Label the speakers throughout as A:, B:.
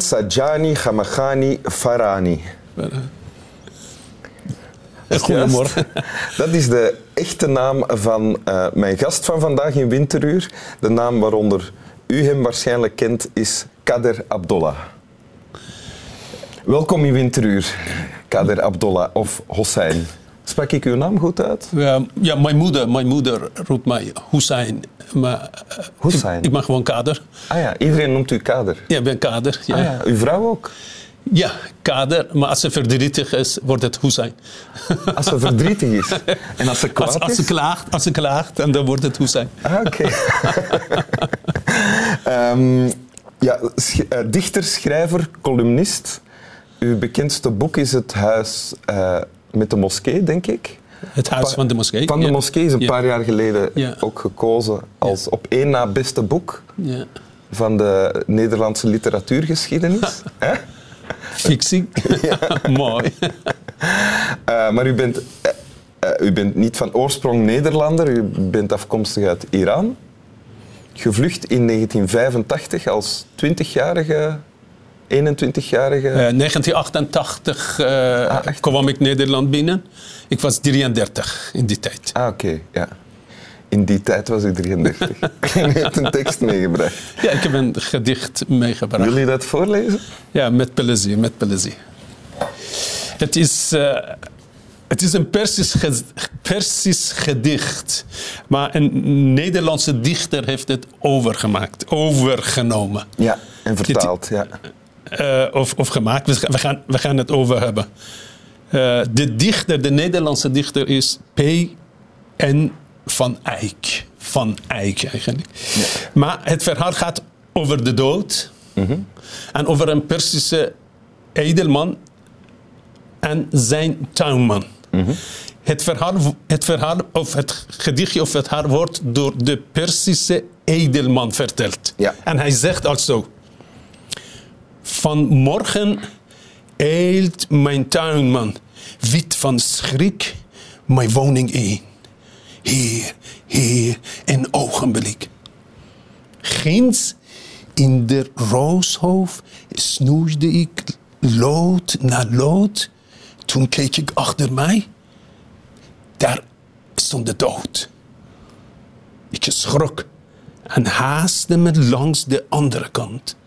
A: Sajani Ghamagani Farani.
B: Goedemorgen.
A: Dat is de echte naam van uh, mijn gast van vandaag in Winteruur. De naam waaronder u hem waarschijnlijk kent is Kader Abdollah. Welkom in Winteruur, Kader Abdollah of Hossein. Sprak ik uw naam goed uit?
B: Ja, ja mijn, moeder, mijn moeder roept mij Hussein. Maar, uh,
A: Hussein?
B: Ik, ik ben gewoon Kader.
A: Ah ja, iedereen noemt u Kader?
B: Ja, ik ben Kader. Ja.
A: Ah ja, uw vrouw ook?
B: Ja, kader, maar als ze verdrietig is, wordt het Hussein.
A: Als ze verdrietig is? En als ze kwaad
B: als, als ze klaagt, als ze klaagt, en dan wordt het Hussein.
A: Ah, oké. um, ja, sch uh, dichter, schrijver, columnist. Uw bekendste boek is Het Huis uh, met de Moskee, denk ik.
B: Het Huis van de Moskee.
A: Van de
B: ja.
A: Moskee is een
B: ja.
A: paar jaar geleden
B: ja.
A: ook gekozen als op één na beste boek van de Nederlandse literatuurgeschiedenis.
B: Fictie. Mooi.
A: Uh, maar u bent, uh, uh, u bent niet van oorsprong Nederlander, u bent afkomstig uit Iran. Gevlucht in 1985 als 20-jarige, 21-jarige.
B: 1988 ah, kwam ik Nederland binnen. Ik was 33 in die tijd.
A: Ah, oké. Okay. Ja. In die tijd was ik 33. en u hebt een tekst meegebracht.
B: Ja, ik heb een gedicht meegebracht.
A: Wil je dat voorlezen?
B: Ja, met plezier, met plezier. Het is, uh, het is een Persisch, ge Persisch gedicht. Maar een Nederlandse dichter heeft het overgemaakt, overgenomen.
A: Ja, en vertaald, ja.
B: Uh, of, of gemaakt, we gaan, we gaan het over hebben. Uh, de dichter, de Nederlandse dichter is P.N. van Eyck. Van Eyck eigenlijk. Ja. Maar het verhaal gaat over de dood. Mm -hmm. En over een Persische edelman en zijn tuinman. Mm -hmm. het, verhaal, het verhaal of het gedichtje of het haar wordt door de Persische edelman verteld.
A: Ja.
B: En hij zegt also... Vanmorgen eilt mijn tuinman, wit van schrik, mijn woning in. Heer, heer, een ogenblik. Ginds in de rooshoofd snoeide ik lood na lood. Toen keek ik achter mij. Daar stond de dood. Ik schrok en haastte me langs de andere kant.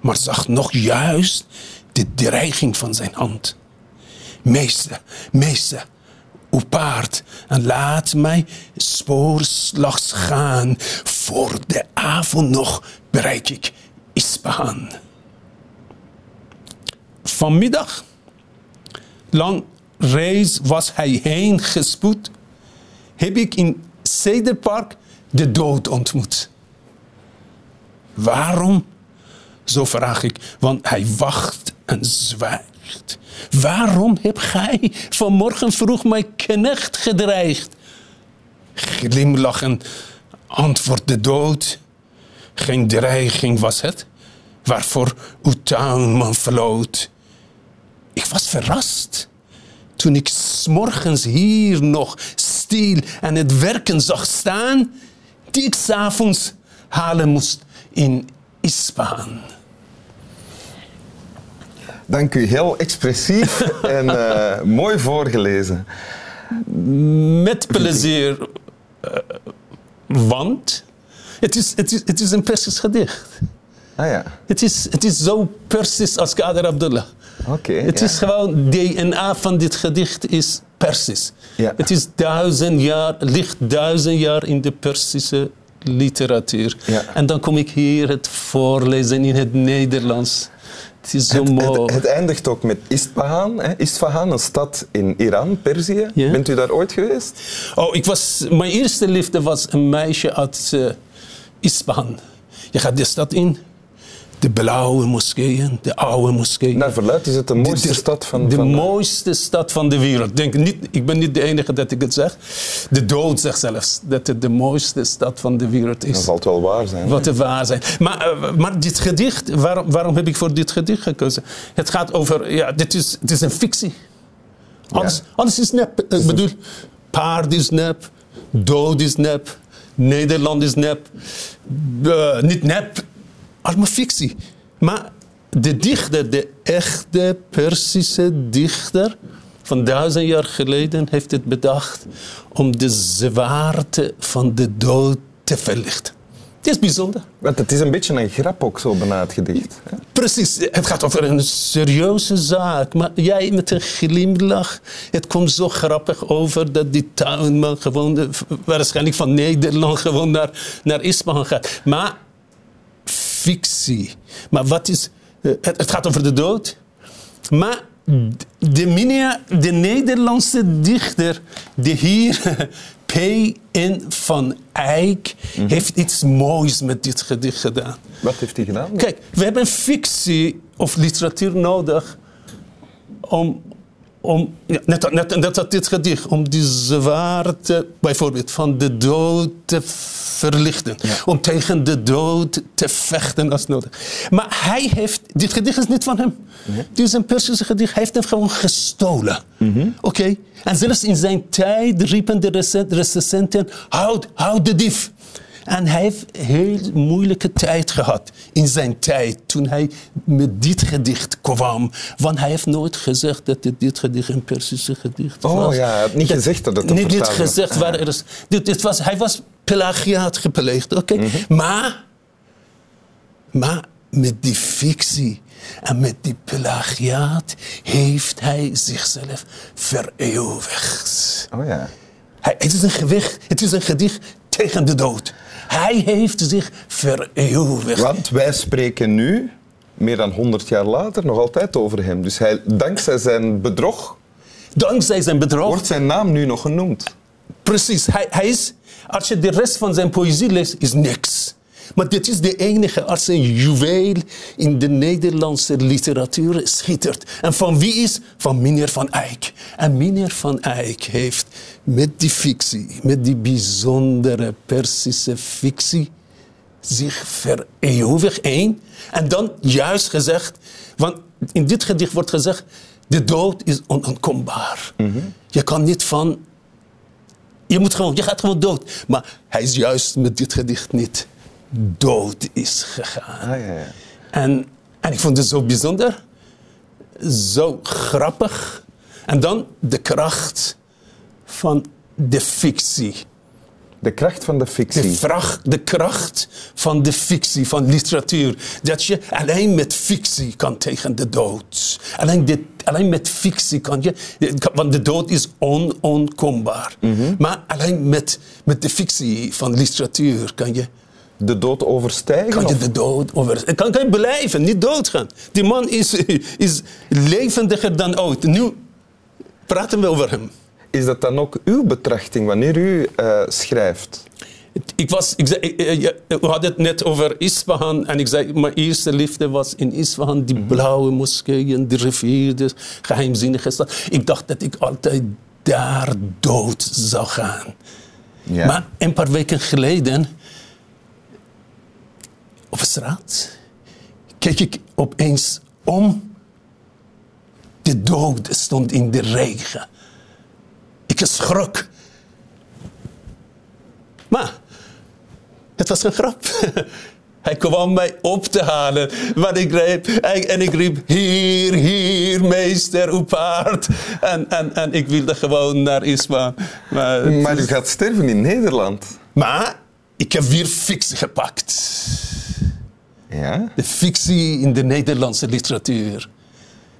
B: Maar zag nog juist de dreiging van zijn hand. Meester, meester, uw paard en laat mij spoorslags gaan. Voor de avond nog bereik ik Ispahan. Vanmiddag, lang reis was hij heen gespoed, heb ik in Cederpark de dood ontmoet. Waarom? Zo vraag ik, want hij wacht en zwijgt. Waarom heb gij vanmorgen vroeg mijn knecht gedreigd? Glimlachen antwoordt de dood. Geen dreiging was het, waarvoor uw tuinman floot. Ik was verrast toen ik s'morgens hier nog stil en het werken zag staan, die ik s'avonds halen moest in Ispahan.
A: Dank u, heel expressief en uh, mooi voorgelezen.
B: Met plezier, uh, want het is, het, is, het is een Persisch gedicht.
A: Ah ja.
B: Het is, het is zo Persisch als Kader Abdullah.
A: Oké. Okay,
B: het
A: ja.
B: is gewoon, DNA van dit gedicht is Persisch.
A: Ja.
B: Het is duizend jaar, ligt duizend jaar in de Persische literatuur.
A: Ja.
B: En dan kom ik hier het voorlezen in het Nederlands. Het is zo
A: het,
B: mooi.
A: Het, het, eindigt ook met Isfahan. Hè? Isfahan, een stad in Iran, Perzië.
B: Ja.
A: Bent u daar ooit geweest?
B: Oh, ik was, mijn eerste liefde was een meisje uit uh, Isfahan. Je gaat de stad in. De blauwe moskeeën, de oude moskeeën.
A: Naar verluidt is het de mooiste
B: de, de,
A: stad van
B: de
A: van
B: mooiste stad van de wereld. Denk niet, ik ben niet de enige dat ik het zeg. De dood zegt zelfs dat het de mooiste stad van de wereld is.
A: Dat zal het wel waar zijn.
B: Wat het waar zijn. Maar, uh, maar dit gedicht, waarom, waarom heb ik voor dit gedicht gekozen? Het gaat over, ja, dit is, het is een fictie. Alles,
A: Ja.
B: alles is nep. Ik bedoel, paard is nep, dood is nep, Nederland is nep. Uh, niet nep, allemaal fictie. Maar de dichter, de echte Persische dichter van duizend jaar geleden heeft het bedacht om de zwaarte van de dood te verlichten. Het is bijzonder.
A: Want het is een beetje een grap ook zo bijna het gedicht. hè?
B: Precies, het gaat over een serieuze zaak. Maar jij met een glimlach. Het komt zo grappig over dat die tuinman gewoon, waarschijnlijk van Nederland, gewoon naar, naar gaat. Maar fictie. Maar wat is. eh, Het, het gaat over de dood. Maar de, meneer, de Nederlandse dichter, die hier P.N. van Eyck, heeft iets moois met dit gedicht gedaan.
A: Wat heeft hij gedaan?
B: Kijk, we hebben fictie of literatuur nodig om, om ja, net, net, dit gedicht, om die zwaarte bijvoorbeeld van de dood te verlichten. Om tegen de dood te vechten als nodig. Maar hij heeft, dit gedicht is niet van hem. Dit is een Persische gedicht, hij heeft het gewoon gestolen. Oké? En zelfs in zijn tijd riepen de recen- recensenten, houd, houd de dief. En hij heeft een heel moeilijke tijd gehad in zijn tijd toen hij met dit gedicht kwam. Want hij heeft nooit gezegd dat dit gedicht een Persische gedicht
A: Oh
B: was.
A: ja, hij had niet
B: Dat-
A: gezegd dat het een
B: Niet,
A: was.
B: gezegd waar er is. Dit, dit was, hij was pelagiaat gepleegd, oké.
A: Mhm.
B: Maar, maar met die fictie en met die pelagiaat heeft hij zichzelf vereeuwigd.
A: Oh ja.
B: Hij, het, is een gewicht, het is een gedicht tegen de dood. Hij heeft zich vereeuwigd.
A: Want wij spreken nu, meer dan 100 jaar later, nog altijd over hem. Dus hij, dankzij zijn bedrog
B: Dankzij zijn bedrog.
A: wordt zijn naam nu nog genoemd.
B: Precies. Hij, hij is, als je de rest van zijn poëzie leest, is niks. Maar dit is de enige als een juweel in de Nederlandse literatuur schittert. En van wie is? Van meneer Van Eyck. En meneer Van Eyck heeft met die fictie, met die bijzondere Persische fictie, zich vereeuwigd één. En dan juist gezegd, want in dit gedicht wordt gezegd, de dood is onontkombaar. Je kan niet van je, moet gewoon, je gaat gewoon dood. Maar hij is juist met dit gedicht niet dood is gegaan.
A: Ah, ja, ja.
B: En, en ik vond het zo bijzonder, zo grappig. En dan de kracht van de fictie.
A: De kracht van de
B: De,
A: fictie.
B: vracht, de kracht van de fictie, van literatuur. Dat je alleen met fictie kan tegen de dood. Alleen, dit, alleen met fictie kan je... Want de dood is onontkombaar. Maar alleen met, met de fictie van literatuur kan je,
A: De dood overstijgen?
B: kan je de dood over... Kan, kan je beleven, niet doodgaan. Die man is, is levendiger dan ooit. Nu praten we over hem.
A: Is dat dan ook uw betrachting wanneer u eh, schrijft?
B: Ik was, ik zei, eh, ja, we hadden het net over Isfahan en ik zei, mijn eerste liefde was in Isfahan, die blauwe moskeeën, de rivier, de geheimzinnige stad. Ik dacht dat ik altijd daar dood zou gaan.
A: Ja.
B: Maar een paar weken geleden, op straat, keek ik opeens om. De dood stond in de regen. Ik schrok. Maar het was een grap. Hij kwam mij op te halen. Maar ik riep, en ik riep, hier, hier, meester, uw paard. En, en, en ik wilde gewoon naar Isma. Maar,
A: Maar u gaat sterven in Nederland.
B: maar ik heb weer fictie gepakt.
A: Ja?
B: De fictie in de Nederlandse literatuur.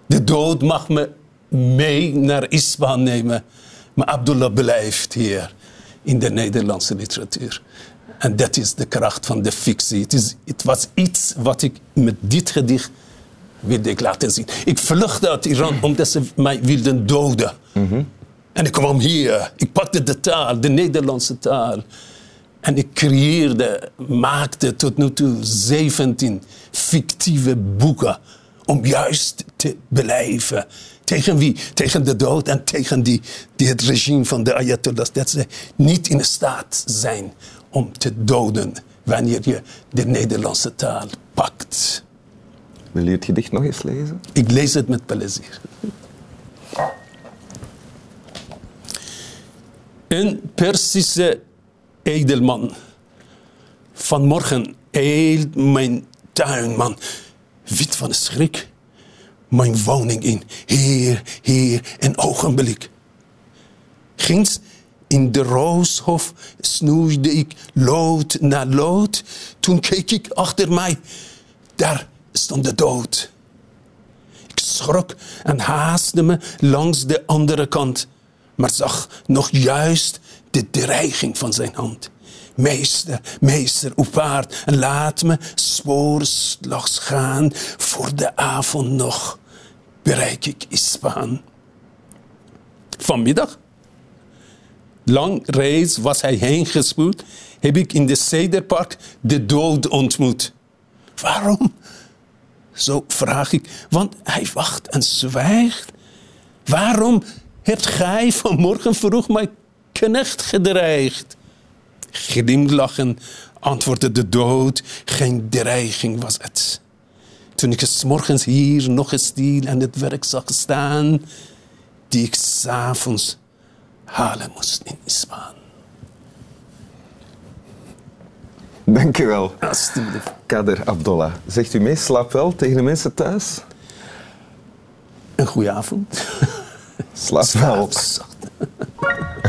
B: De dood mag me mee naar Isfahan nemen. Maar Abdullah blijft hier in de Nederlandse literatuur. En dat is de kracht van de fictie. Het, is, het was iets wat ik met dit gedicht wilde ik laten zien. Ik vluchtte uit Iran omdat ze mij wilden doden. En ik kwam hier. Ik pakte de taal, de Nederlandse taal. En ik creëerde, maakte tot nu toe 17 fictieve boeken. Om juist te blijven. Tegen wie? Tegen de dood en tegen die, die het regime van de Ayatollahs. Dat ze niet in staat zijn om te doden wanneer je de Nederlandse taal pakt.
A: Wil u het gedicht nog eens lezen?
B: Ik lees het met plezier. Een Persische edelman. Vanmorgen eelt mijn tuinman wit van schrik, mijn woning in. Heer, heer, een ogenblik. Ginds in de rooshof snoeide ik lood na lood. Toen keek ik achter mij. Daar stond de dood. Ik schrok en haastte me langs de andere kant, maar zag nog juist de dreiging van zijn hand. Meester, meester, op paard, laat me spoorslags gaan. Voor de avond nog bereik ik Ispahan. Vanmiddag, lang reis was hij heen gespoed, heb ik in de Cederpark de dood ontmoet. Waarom? Zo vraag ik, want hij wacht en zwijgt. Waarom hebt gij vanmorgen vroeg mijn knecht gedreigd? Glimlachen antwoordde de dood, geen dreiging was het. Toen ik s morgens hier nog eens stil aan het werk zag staan, die ik s'avonds halen moest in Ismaan.
A: Dank u wel.
B: Alsjeblieft.
A: Kader Abdollah. Zegt u mee, slaap wel tegen de mensen thuis?
B: Een goede avond.
A: Slaap wel.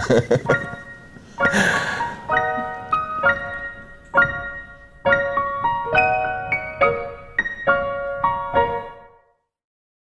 B: Ha ha ha.